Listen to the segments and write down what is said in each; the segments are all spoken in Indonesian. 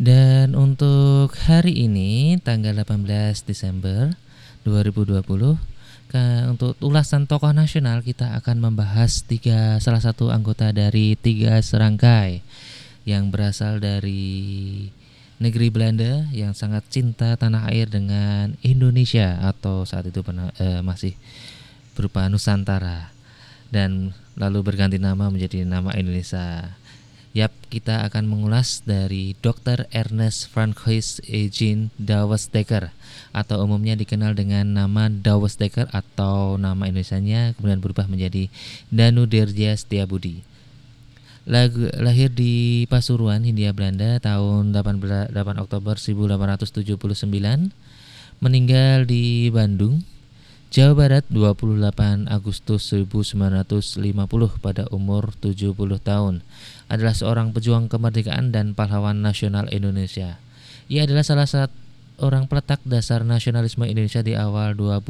Dan untuk hari ini tanggal 18 Desember 2020 ke- untuk ulasan tokoh nasional kita akan membahas tiga salah satu anggota dari tiga serangkai yang berasal dari negeri Belanda yang sangat cinta tanah air dengan Indonesia atau saat itu pernah, eh, masih berupa Nusantara dan lalu berganti nama menjadi nama Indonesia. Yap, kita akan mengulas dari Dr. Ernest Francois Eugene Dawes-Dekker atau umumnya dikenal dengan nama Dawes-Dekker atau nama Indonesianya kemudian berubah menjadi Danu Dirja Setiabudi. Lagu, lahir di Pasuruan, Hindia Belanda tahun 18, 8 Oktober 1879, meninggal di Bandung, Jawa Barat 28 Agustus 1950 pada umur 70 tahun. Adalah seorang pejuang kemerdekaan dan pahlawan nasional Indonesia. Ia adalah salah satu orang peletak dasar nasionalisme Indonesia di awal 20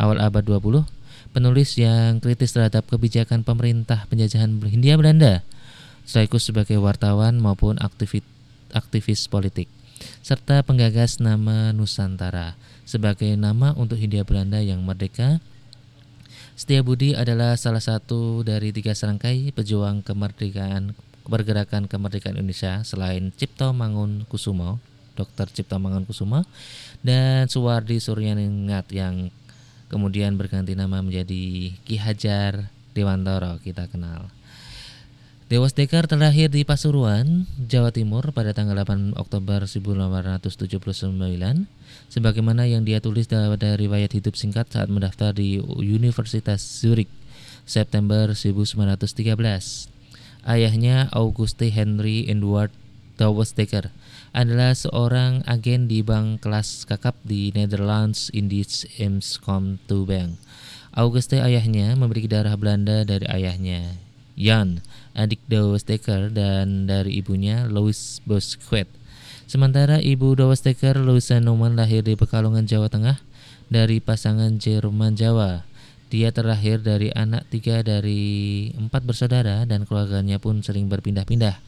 awal abad 20 penulis yang kritis terhadap kebijakan pemerintah penjajahan Hindia Belanda, sekaligus sebagai wartawan maupun aktivis, aktivis politik, serta penggagas nama Nusantara sebagai nama untuk Hindia Belanda yang merdeka. Setiabudi adalah salah satu dari tiga serangkai pejuang kemerdekaan pergerakan kemerdekaan Indonesia selain Cipto Mangun Kusumo, Dr. Cipto Mangun Kusumo, dan Suwardi Suryaningrat yang kemudian berganti nama menjadi Ki Hajar Dewantoro kita kenal. Dewas Dekar terlahir di Pasuruan, Jawa Timur pada tanggal 8 Oktober 1879 sebagaimana yang dia tulis dalam riwayat hidup singkat saat mendaftar di Universitas Zurich September 1913. Ayahnya Auguste Henry Edward Dawes Dekker adalah seorang agen di bank kelas kakap di Netherlands Indies Amscom Bank. Auguste ayahnya memiliki darah Belanda dari ayahnya, Jan, adik Dawes Dekker dan dari ibunya Louis Bosquet. Sementara ibu Dawes Dekker, Louisa Norman lahir di Pekalongan, Jawa Tengah dari pasangan Jerman Jawa. Dia terlahir dari anak tiga dari empat bersaudara dan keluarganya pun sering berpindah-pindah.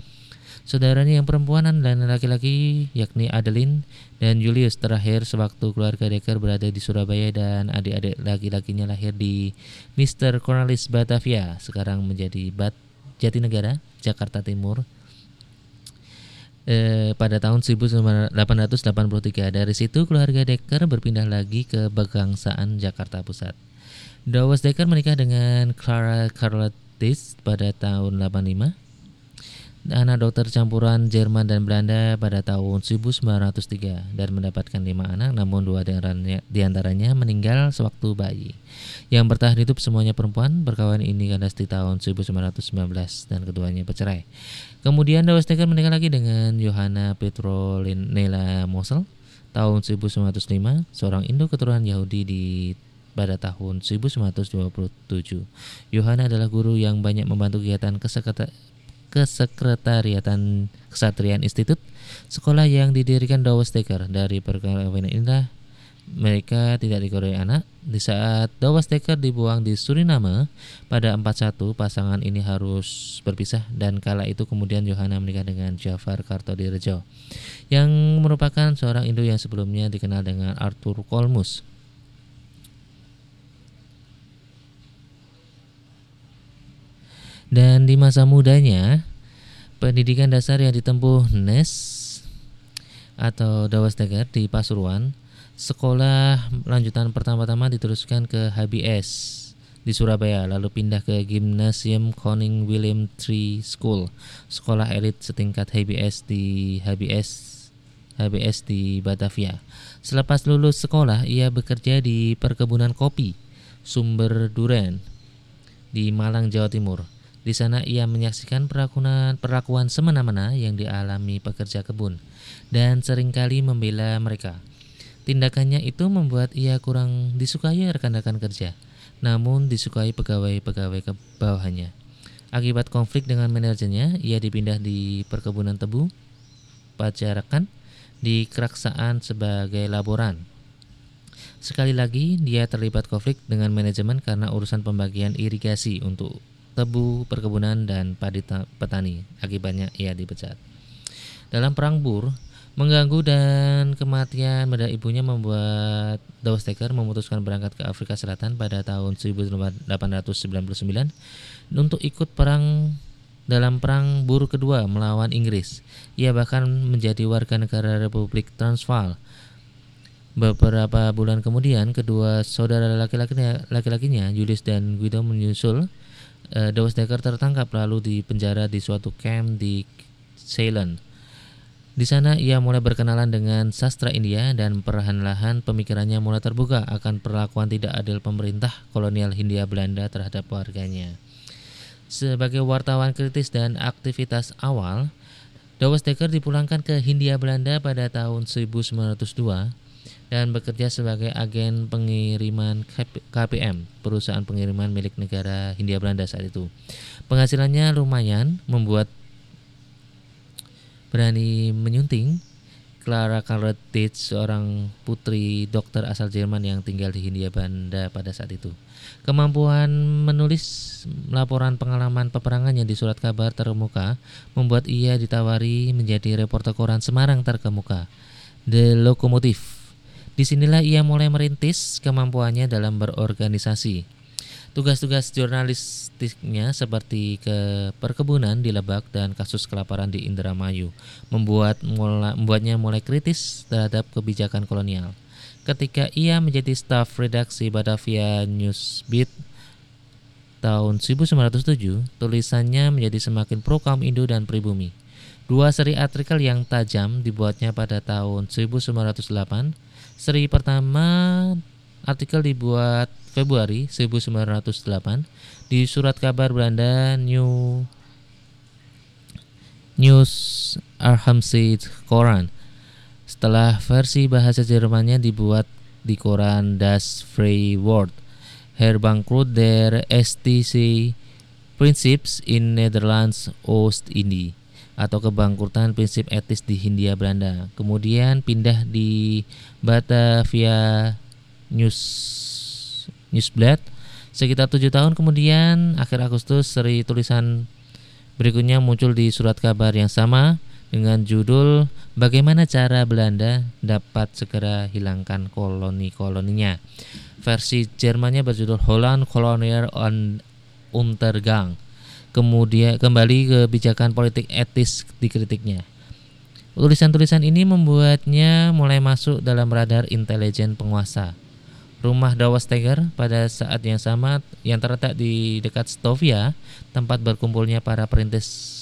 Saudaranya yang perempuan dan laki-laki yakni Adeline dan Julius terakhir sewaktu keluarga Dekker berada di Surabaya dan adik-adik laki-lakinya lahir di Mr. Cornelis Batavia sekarang menjadi Bat Jatinegara, Jakarta Timur eh, pada tahun 1883. Dari situ keluarga Dekker berpindah lagi ke Begangsaan Jakarta Pusat. Dawes Dekker menikah dengan Clara Carlotis pada tahun 85 anak dokter campuran Jerman dan Belanda pada tahun 1903 dan mendapatkan lima anak namun dua di antaranya meninggal sewaktu bayi. Yang bertahan hidup semuanya perempuan berkawan ini kandas di tahun 1919 dan keduanya bercerai. Kemudian Dawes Dekker menikah lagi dengan Johanna Petronella Mosel tahun 1905 seorang Indo keturunan Yahudi di pada tahun 1927. Yohana adalah guru yang banyak membantu kegiatan Kesekretariatan Kesatrian Institut, sekolah yang didirikan Dawes Dekker dari perkawinan indah mereka tidak dikoroi anak. Di saat Dawes Dekker dibuang di Suriname pada 41 pasangan ini harus berpisah dan kala itu kemudian Johanna menikah dengan Jafar Kartodirejo yang merupakan seorang Indo yang sebelumnya dikenal dengan Arthur Kolmus. Dan di masa mudanya, pendidikan dasar yang ditempuh Nes atau Dawas Degar di Pasuruan, sekolah lanjutan pertama-tama diteruskan ke HBS di Surabaya, lalu pindah ke Gymnasium Koning William III School, sekolah elit setingkat HBS di HBS HBS di Batavia. Selepas lulus sekolah, ia bekerja di perkebunan kopi Sumber Duren di Malang, Jawa Timur. Di sana ia menyaksikan perlakuan, perlakuan semena-mena yang dialami pekerja kebun dan sering kali membela mereka. Tindakannya itu membuat ia kurang disukai rekan-rekan kerja, namun disukai pegawai-pegawai ke bawahnya. Akibat konflik dengan manajernya, ia dipindah di perkebunan tebu, pajarakan, di keraksaan sebagai laboran. Sekali lagi, dia terlibat konflik dengan manajemen karena urusan pembagian irigasi untuk tebu, perkebunan, dan padi petani. Akibatnya ia dipecat. Dalam perang Bur, mengganggu dan kematian pada ibunya membuat Dawes-Dekker memutuskan berangkat ke Afrika Selatan pada tahun 1899 untuk ikut perang dalam perang Bur kedua melawan Inggris. Ia bahkan menjadi warga negara Republik Transvaal. Beberapa bulan kemudian, kedua saudara laki-lakinya, laki-lakinya Julius dan Guido menyusul. Uh, Dawes-Dekker tertangkap lalu dipenjara di suatu camp di Ceylon. Di sana ia mulai berkenalan dengan sastra India dan perlahan-lahan pemikirannya mulai terbuka akan perlakuan tidak adil pemerintah kolonial Hindia Belanda terhadap warganya. Sebagai wartawan kritis dan aktivitas awal, Dawes Dekker dipulangkan ke Hindia Belanda pada tahun 1902 dan bekerja sebagai agen pengiriman KPM, perusahaan pengiriman milik negara Hindia Belanda saat itu. Penghasilannya lumayan membuat berani menyunting Clara Carletich, seorang putri dokter asal Jerman yang tinggal di Hindia Belanda pada saat itu. Kemampuan menulis laporan pengalaman peperangannya di surat kabar terkemuka membuat ia ditawari menjadi reporter koran Semarang terkemuka, The Locomotive. Di sinilah ia mulai merintis kemampuannya dalam berorganisasi. Tugas-tugas jurnalistiknya seperti ke perkebunan di Lebak dan kasus kelaparan di Indramayu membuat mula, membuatnya mulai kritis terhadap kebijakan kolonial. Ketika ia menjadi staf redaksi Batavia Newsbeat tahun 1907, tulisannya menjadi semakin pro kaum Indo dan pribumi. Dua seri artikel yang tajam dibuatnya pada tahun 1908. Seri pertama artikel dibuat Februari 1908 di surat kabar Belanda New News Arhamseid Koran. Setelah versi bahasa Jermannya dibuat di koran Das Freie Word, Herbankroet der STC Principes in Netherlands Oost-Indie atau kebangkrutan prinsip etis di Hindia Belanda. Kemudian pindah di Batavia News Newsblad. Sekitar tujuh tahun kemudian, akhir Agustus, seri tulisan berikutnya muncul di surat kabar yang sama dengan judul Bagaimana Cara Belanda Dapat Segera Hilangkan Koloni-koloninya. Versi Jermannya berjudul Holland Colonial on Untergang. Kemudian kembali kebijakan politik etis dikritiknya. Tulisan-tulisan ini membuatnya mulai masuk dalam radar intelijen penguasa rumah Dawesteger pada saat yang sama yang terletak di dekat Stovia, tempat berkumpulnya para perintis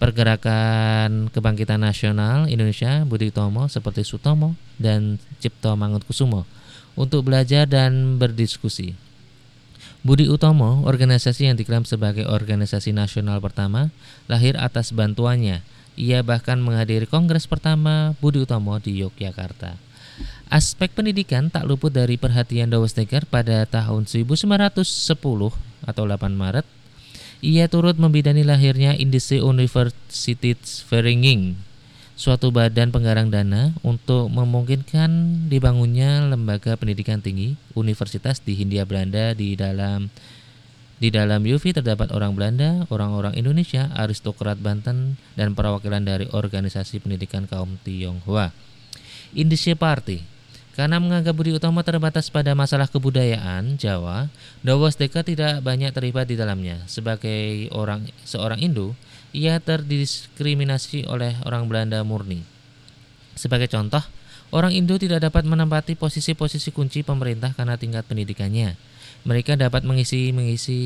pergerakan kebangkitan nasional Indonesia Budi Utomo seperti Sutomo dan Cipto Mangunkusumo untuk belajar dan berdiskusi. Budi Utomo, organisasi yang diklaim sebagai organisasi nasional pertama, lahir atas bantuannya. Ia bahkan menghadiri kongres pertama Budi Utomo di Yogyakarta. Aspek pendidikan tak luput dari perhatian Dawes-Dekker pada tahun 1910 atau 8 Maret. Ia turut membidani lahirnya Indische Universiteit Vereniging, suatu badan penggarang dana untuk memungkinkan dibangunnya lembaga pendidikan tinggi universitas di Hindia Belanda di dalam di dalam UV terdapat orang Belanda, orang-orang Indonesia, aristokrat Banten, dan perwakilan dari organisasi pendidikan kaum Tionghoa. Indische Party karena menganggap Budi Utomo terbatas pada masalah kebudayaan Jawa, Dawes Deka tidak banyak terlibat di dalamnya. Sebagai orang seorang Indo, ia terdiskriminasi oleh orang Belanda murni. Sebagai contoh, orang Indo tidak dapat menempati posisi-posisi kunci pemerintah karena tingkat pendidikannya. Mereka dapat mengisi mengisi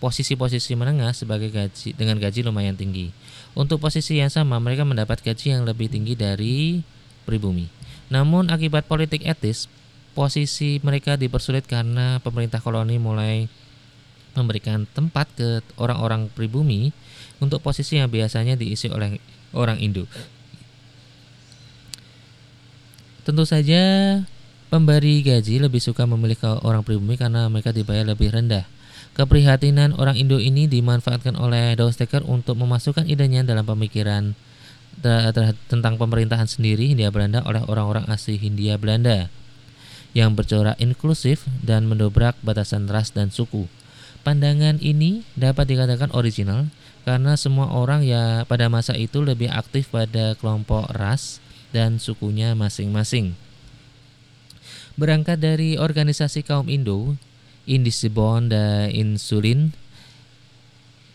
posisi-posisi menengah sebagai gaji dengan gaji lumayan tinggi. Untuk posisi yang sama, mereka mendapat gaji yang lebih tinggi dari pribumi. Namun akibat politik etis, posisi mereka dipersulit karena pemerintah koloni mulai memberikan tempat ke orang-orang pribumi untuk posisi yang biasanya diisi oleh orang Indo. Tentu saja pemberi gaji lebih suka memilih ke orang pribumi karena mereka dibayar lebih rendah. Keprihatinan orang Indo ini dimanfaatkan oleh Dawes-Dekker untuk memasukkan idenya dalam pemikiran tentang pemerintahan sendiri Hindia Belanda oleh orang-orang asli Hindia Belanda yang bercorak inklusif dan mendobrak batasan ras dan suku. Pandangan ini dapat dikatakan original karena semua orang ya pada masa itu lebih aktif pada kelompok ras dan sukunya masing-masing. Berangkat dari organisasi kaum Indo, Indisibon dan Insulin,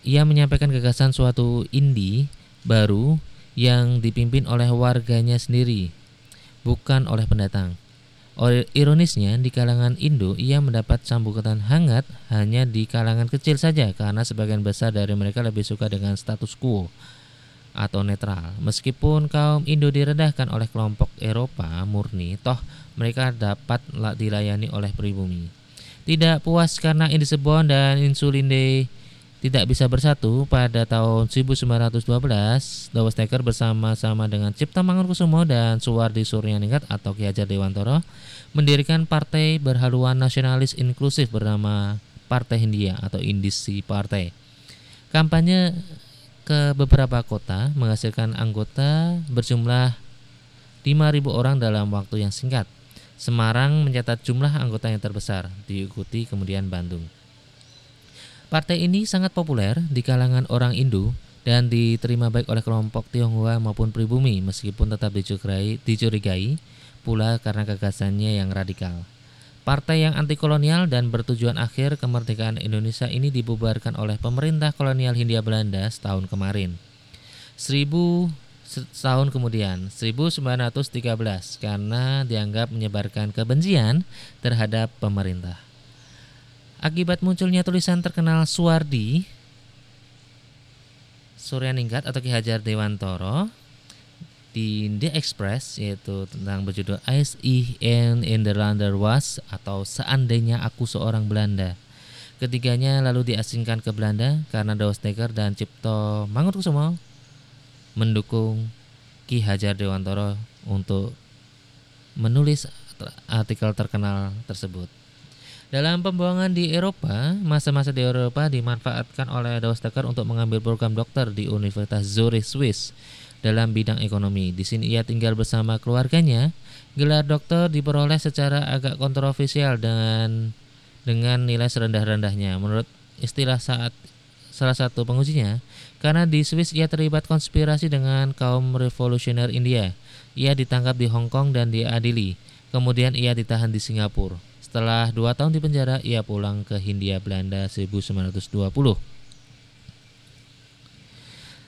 ia menyampaikan gagasan suatu indi baru yang dipimpin oleh warganya sendiri, bukan oleh pendatang. Ironisnya, di kalangan Indo ia mendapat sambutan hangat hanya di kalangan kecil saja karena sebagian besar dari mereka lebih suka dengan status quo atau netral. Meskipun kaum Indo direndahkan oleh kelompok Eropa murni, toh mereka dapat dilayani oleh pribumi. Tidak puas karena Indisebon dan Insulinde tidak bisa bersatu pada tahun 1912 Dawes bersama-sama dengan Cipta Mangunkusumo dan Suwardi Suryaningrat atau Ki Hajar Dewantoro mendirikan partai berhaluan nasionalis inklusif bernama Partai Hindia atau Indisi Partai. Kampanye ke beberapa kota menghasilkan anggota berjumlah 5.000 orang dalam waktu yang singkat. Semarang mencatat jumlah anggota yang terbesar, diikuti kemudian Bandung. Partai ini sangat populer di kalangan orang Indo dan diterima baik oleh kelompok Tionghoa maupun pribumi meskipun tetap dicurigai, dicurigai pula karena gagasannya yang radikal. Partai yang anti kolonial dan bertujuan akhir kemerdekaan Indonesia ini dibubarkan oleh pemerintah kolonial Hindia Belanda setahun kemarin. Seribu tahun kemudian, 1913, karena dianggap menyebarkan kebencian terhadap pemerintah. Akibat munculnya tulisan terkenal Suwardi Suryaningrat atau Ki Hajar Dewantoro di The Express yaitu tentang berjudul Ice I in the Lander Was atau Seandainya Aku Seorang Belanda. Ketiganya lalu diasingkan ke Belanda karena Dekker dan Cipto Mangunkusumo mendukung Ki Hajar Dewantoro untuk menulis artikel terkenal tersebut. Dalam pembuangan di Eropa, masa-masa di Eropa dimanfaatkan oleh Dekker untuk mengambil program dokter di Universitas Zurich, Swiss dalam bidang ekonomi. Di sini ia tinggal bersama keluarganya. Gelar dokter diperoleh secara agak kontroversial dengan dengan nilai serendah-rendahnya menurut istilah saat salah satu pengujinya karena di Swiss ia terlibat konspirasi dengan kaum revolusioner India. Ia ditangkap di Hong Kong dan diadili. Kemudian ia ditahan di Singapura. Setelah dua tahun di penjara, ia pulang ke Hindia Belanda 1920.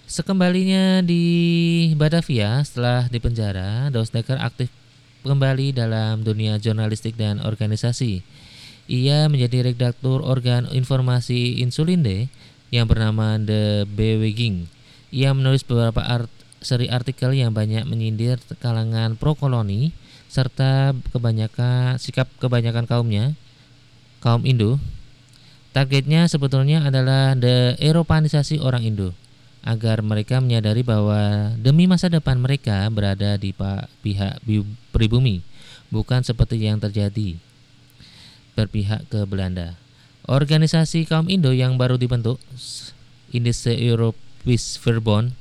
Sekembalinya di Batavia setelah di penjara, Dekker aktif kembali dalam dunia jurnalistik dan organisasi. Ia menjadi redaktur organ informasi Insulinde yang bernama The Beweging. Ia menulis beberapa art seri artikel yang banyak menyindir kalangan pro koloni serta kebanyakan sikap kebanyakan kaumnya kaum Indo targetnya sebetulnya adalah the Eropanisasi orang Indo agar mereka menyadari bahwa demi masa depan mereka berada di pihak pribumi bukan seperti yang terjadi berpihak ke Belanda. Organisasi kaum Indo yang baru dibentuk Indische Europese Verbond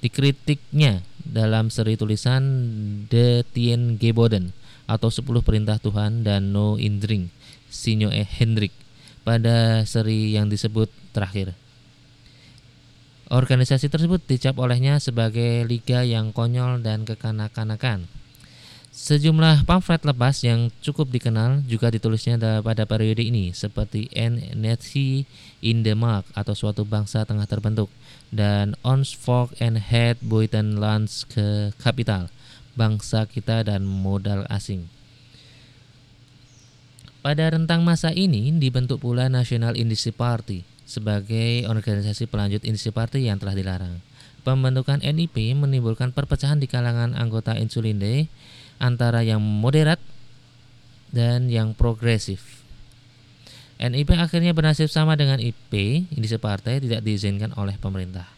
dikritiknya dalam seri tulisan The Tien Geboden atau 10 Perintah Tuhan dan No Indring Sinyo E. Hendrik pada seri yang disebut terakhir. Organisasi tersebut dicap olehnya sebagai liga yang konyol dan kekanak-kanakan. Sejumlah pamflet lepas yang cukup dikenal juga ditulisnya pada periode ini seperti N. Nazi in the Mark atau suatu bangsa tengah terbentuk dan Ons Folk and Head Buitenlands ke Kapital bangsa kita dan modal asing. Pada rentang masa ini dibentuk pula National Industry Party sebagai organisasi pelanjut Industry Party yang telah dilarang. Pembentukan NIP menimbulkan perpecahan di kalangan anggota Insulinde antara yang moderat dan yang progresif. NIP akhirnya bernasib sama dengan IP, ini separtai tidak diizinkan oleh pemerintah.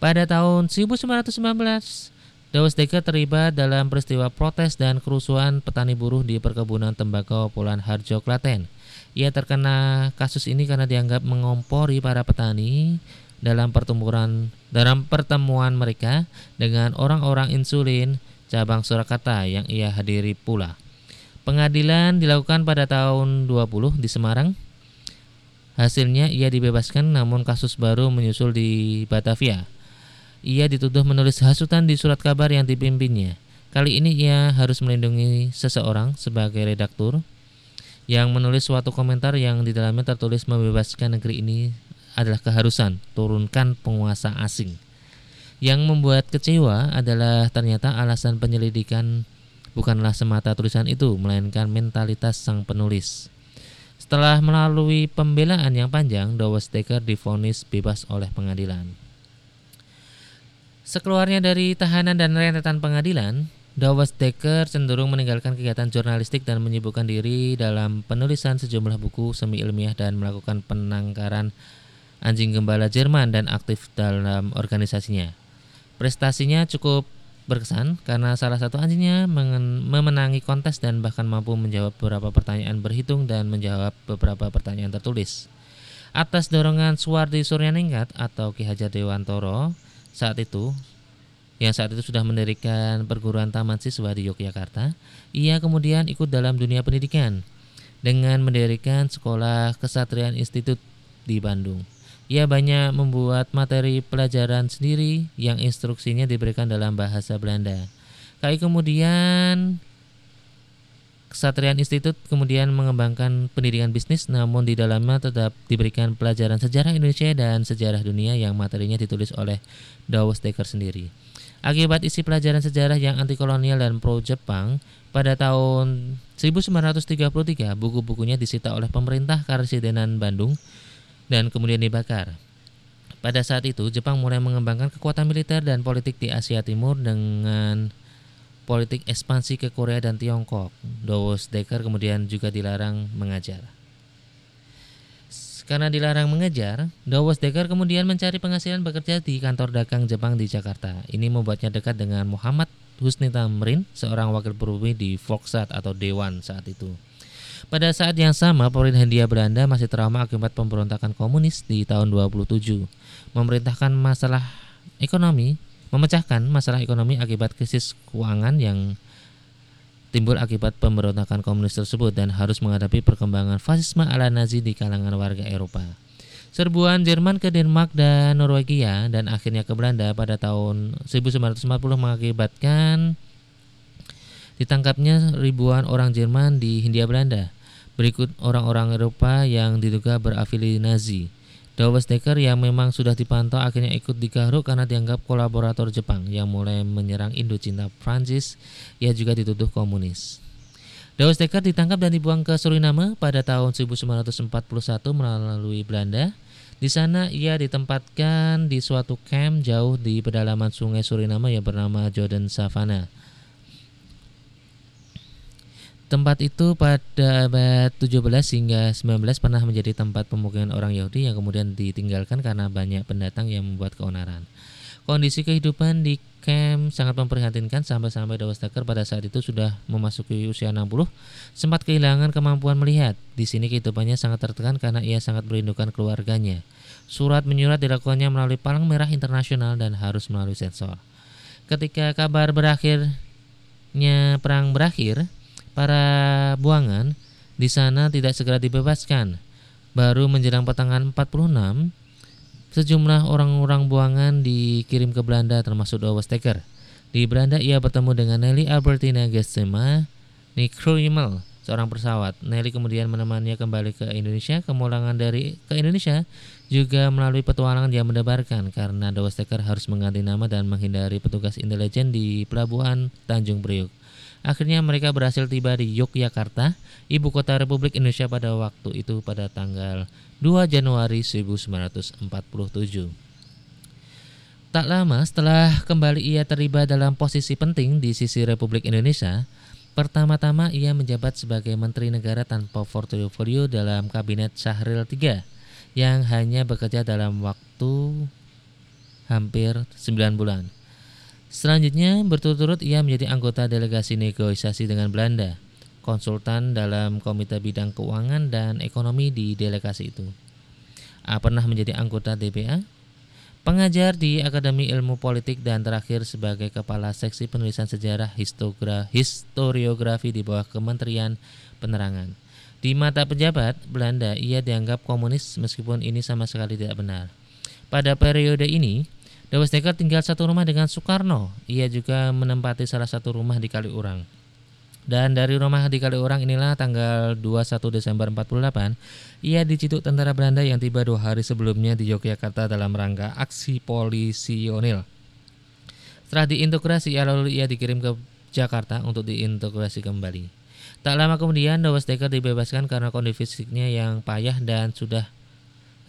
Pada tahun 1919, Dawes terlibat dalam peristiwa protes dan kerusuhan petani buruh di perkebunan tembakau Pulan Harjo, Klaten. Ia terkena kasus ini karena dianggap mengompori para petani dalam pertemuan dalam pertemuan mereka dengan orang-orang insulin cabang Surakarta yang ia hadiri pula. Pengadilan dilakukan pada tahun 20 di Semarang. Hasilnya ia dibebaskan namun kasus baru menyusul di Batavia. Ia dituduh menulis hasutan di surat kabar yang dipimpinnya. Kali ini ia harus melindungi seseorang sebagai redaktur yang menulis suatu komentar yang di dalamnya tertulis membebaskan negeri ini adalah keharusan turunkan penguasa asing. Yang membuat kecewa adalah ternyata alasan penyelidikan bukanlah semata tulisan itu, melainkan mentalitas sang penulis. Setelah melalui pembelaan yang panjang, Decker difonis bebas oleh pengadilan. Sekeluarnya dari tahanan dan rentetan pengadilan, Decker cenderung meninggalkan kegiatan jurnalistik dan menyibukkan diri dalam penulisan sejumlah buku semi ilmiah dan melakukan penangkaran anjing gembala Jerman dan aktif dalam organisasinya. Prestasinya cukup berkesan karena salah satu anjingnya memenangi kontes dan bahkan mampu menjawab beberapa pertanyaan berhitung dan menjawab beberapa pertanyaan tertulis. Atas dorongan Suwardi Suryaningrat atau Ki Hajar Dewantoro saat itu yang saat itu sudah mendirikan perguruan taman siswa di Yogyakarta, ia kemudian ikut dalam dunia pendidikan dengan mendirikan sekolah kesatrian institut di Bandung. Ia banyak membuat materi pelajaran sendiri yang instruksinya diberikan dalam bahasa Belanda. KI kemudian Kesatrian Institut kemudian mengembangkan pendidikan bisnis namun di dalamnya tetap diberikan pelajaran sejarah Indonesia dan sejarah dunia yang materinya ditulis oleh Dawes Dekker sendiri. Akibat isi pelajaran sejarah yang anti kolonial dan pro Jepang, pada tahun 1933 buku-bukunya disita oleh pemerintah Karesidenan Bandung dan kemudian dibakar. Pada saat itu, Jepang mulai mengembangkan kekuatan militer dan politik di Asia Timur dengan politik ekspansi ke Korea dan Tiongkok. Dawes Decker kemudian juga dilarang mengajar. Karena dilarang mengejar, Dawes Decker kemudian mencari penghasilan bekerja di kantor dagang Jepang di Jakarta. Ini membuatnya dekat dengan Muhammad Husni Tamrin, seorang wakil pribumi di Foksat atau Dewan saat itu. Pada saat yang sama, pemerintah Hindia Belanda masih trauma akibat pemberontakan komunis di tahun 27. Memerintahkan masalah ekonomi, memecahkan masalah ekonomi akibat krisis keuangan yang timbul akibat pemberontakan komunis tersebut dan harus menghadapi perkembangan fasisme ala Nazi di kalangan warga Eropa. Serbuan Jerman ke Denmark dan Norwegia dan akhirnya ke Belanda pada tahun 1940 mengakibatkan ditangkapnya ribuan orang Jerman di Hindia Belanda. Berikut orang-orang Eropa yang diduga berafili Nazi. Dawes Decker yang memang sudah dipantau akhirnya ikut digaruk karena dianggap kolaborator Jepang yang mulai menyerang Indochina Prancis. Ia juga dituduh komunis. Dawes Decker ditangkap dan dibuang ke Suriname pada tahun 1941 melalui Belanda. Di sana ia ditempatkan di suatu camp jauh di pedalaman sungai Suriname yang bernama Jordan Savannah. Tempat itu pada abad 17 hingga 19 pernah menjadi tempat pemukiman orang Yahudi yang kemudian ditinggalkan karena banyak pendatang yang membuat keonaran. Kondisi kehidupan di camp sangat memprihatinkan sampai-sampai Dewastaker pada saat itu sudah memasuki usia 60 sempat kehilangan kemampuan melihat. Di sini kehidupannya sangat tertekan karena ia sangat merindukan keluarganya. Surat menyurat dilakukannya melalui Palang Merah Internasional dan harus melalui sensor. Ketika kabar berakhirnya perang berakhir, para buangan di sana tidak segera dibebaskan. Baru menjelang pertengahan 46, sejumlah orang-orang buangan dikirim ke Belanda termasuk Dawes Stecker. Di Belanda ia bertemu dengan Nelly Albertina Gestema Nikruimel, seorang pesawat. Nelly kemudian menemaninya kembali ke Indonesia. Kemulangan dari ke Indonesia juga melalui petualangan yang mendebarkan karena Dawes Stecker harus mengganti nama dan menghindari petugas intelijen di pelabuhan Tanjung Priuk. Akhirnya mereka berhasil tiba di Yogyakarta, ibu kota Republik Indonesia pada waktu itu pada tanggal 2 Januari 1947. Tak lama setelah kembali ia terlibat dalam posisi penting di sisi Republik Indonesia, pertama-tama ia menjabat sebagai Menteri Negara tanpa portofolio dalam Kabinet Syahril III yang hanya bekerja dalam waktu hampir 9 bulan. Selanjutnya, berturut-turut ia menjadi anggota delegasi negosiasi dengan Belanda, konsultan dalam Komite Bidang Keuangan dan Ekonomi di delegasi itu. A pernah menjadi anggota DPA, pengajar di Akademi Ilmu Politik dan terakhir sebagai kepala seksi penulisan sejarah historiografi di bawah Kementerian Penerangan. Di mata pejabat Belanda, ia dianggap komunis meskipun ini sama sekali tidak benar. Pada periode ini, Dewas Dekker tinggal satu rumah dengan Soekarno. Ia juga menempati salah satu rumah di Kaliurang. Dan dari rumah di Kaliurang inilah tanggal 21 Desember 48, ia diciduk tentara Belanda yang tiba dua hari sebelumnya di Yogyakarta dalam rangka aksi polisionil. Setelah diintegrasi, ia lalu ia dikirim ke Jakarta untuk diintegrasi kembali. Tak lama kemudian, Dewas Dekker dibebaskan karena kondisi fisiknya yang payah dan sudah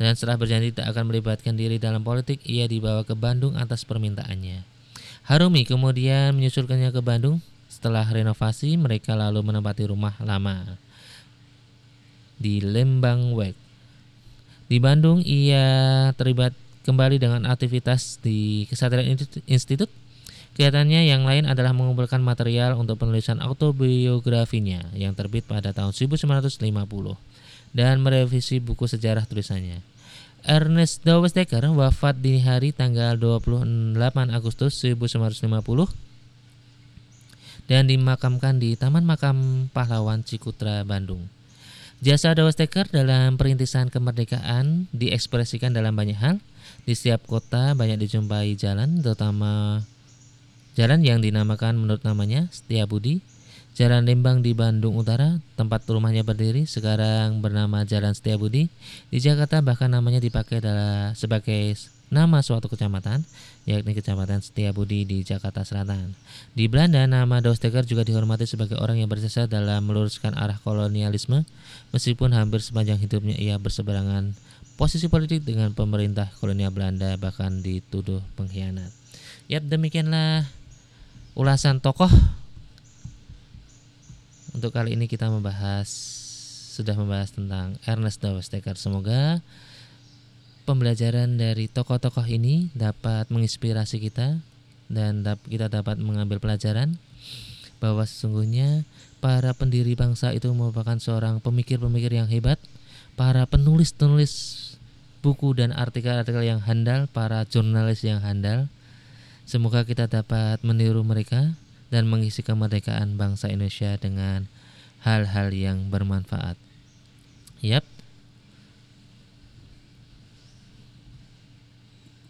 dan setelah berjanji tak akan melibatkan diri dalam politik, ia dibawa ke Bandung atas permintaannya. Harumi kemudian menyusulkannya ke Bandung setelah renovasi, mereka lalu menempati rumah lama di Lembang Wek. Di Bandung, ia terlibat kembali dengan aktivitas di Kesatria Institute. Kegiatannya yang lain adalah mengumpulkan material untuk penulisan autobiografinya yang terbit pada tahun 1950 dan merevisi buku sejarah tulisannya. Ernest Dawes Dekker wafat di hari tanggal 28 Agustus 1950 dan dimakamkan di Taman Makam Pahlawan Cikutra, Bandung. Jasa Dewas Teker dalam perintisan kemerdekaan diekspresikan dalam banyak hal. Di setiap kota banyak dijumpai jalan, terutama jalan yang dinamakan menurut namanya Setiabudi. Jalan Lembang di Bandung Utara, tempat rumahnya berdiri, sekarang bernama Jalan Setiabudi. Di Jakarta bahkan namanya dipakai adalah sebagai nama suatu kecamatan, yakni Kecamatan Setiabudi di Jakarta Selatan. Di Belanda, nama Dosteker juga dihormati sebagai orang yang berjasa dalam meluruskan arah kolonialisme, meskipun hampir sepanjang hidupnya ia berseberangan posisi politik dengan pemerintah kolonial Belanda, bahkan dituduh pengkhianat. Yap, demikianlah ulasan tokoh. Untuk kali ini kita membahas sudah membahas tentang Ernest Dawes Semoga pembelajaran dari tokoh-tokoh ini dapat menginspirasi kita dan kita dapat mengambil pelajaran bahwa sesungguhnya para pendiri bangsa itu merupakan seorang pemikir-pemikir yang hebat, para penulis-penulis buku dan artikel-artikel yang handal, para jurnalis yang handal. Semoga kita dapat meniru mereka dan mengisi kemerdekaan bangsa Indonesia dengan hal-hal yang bermanfaat. Yap,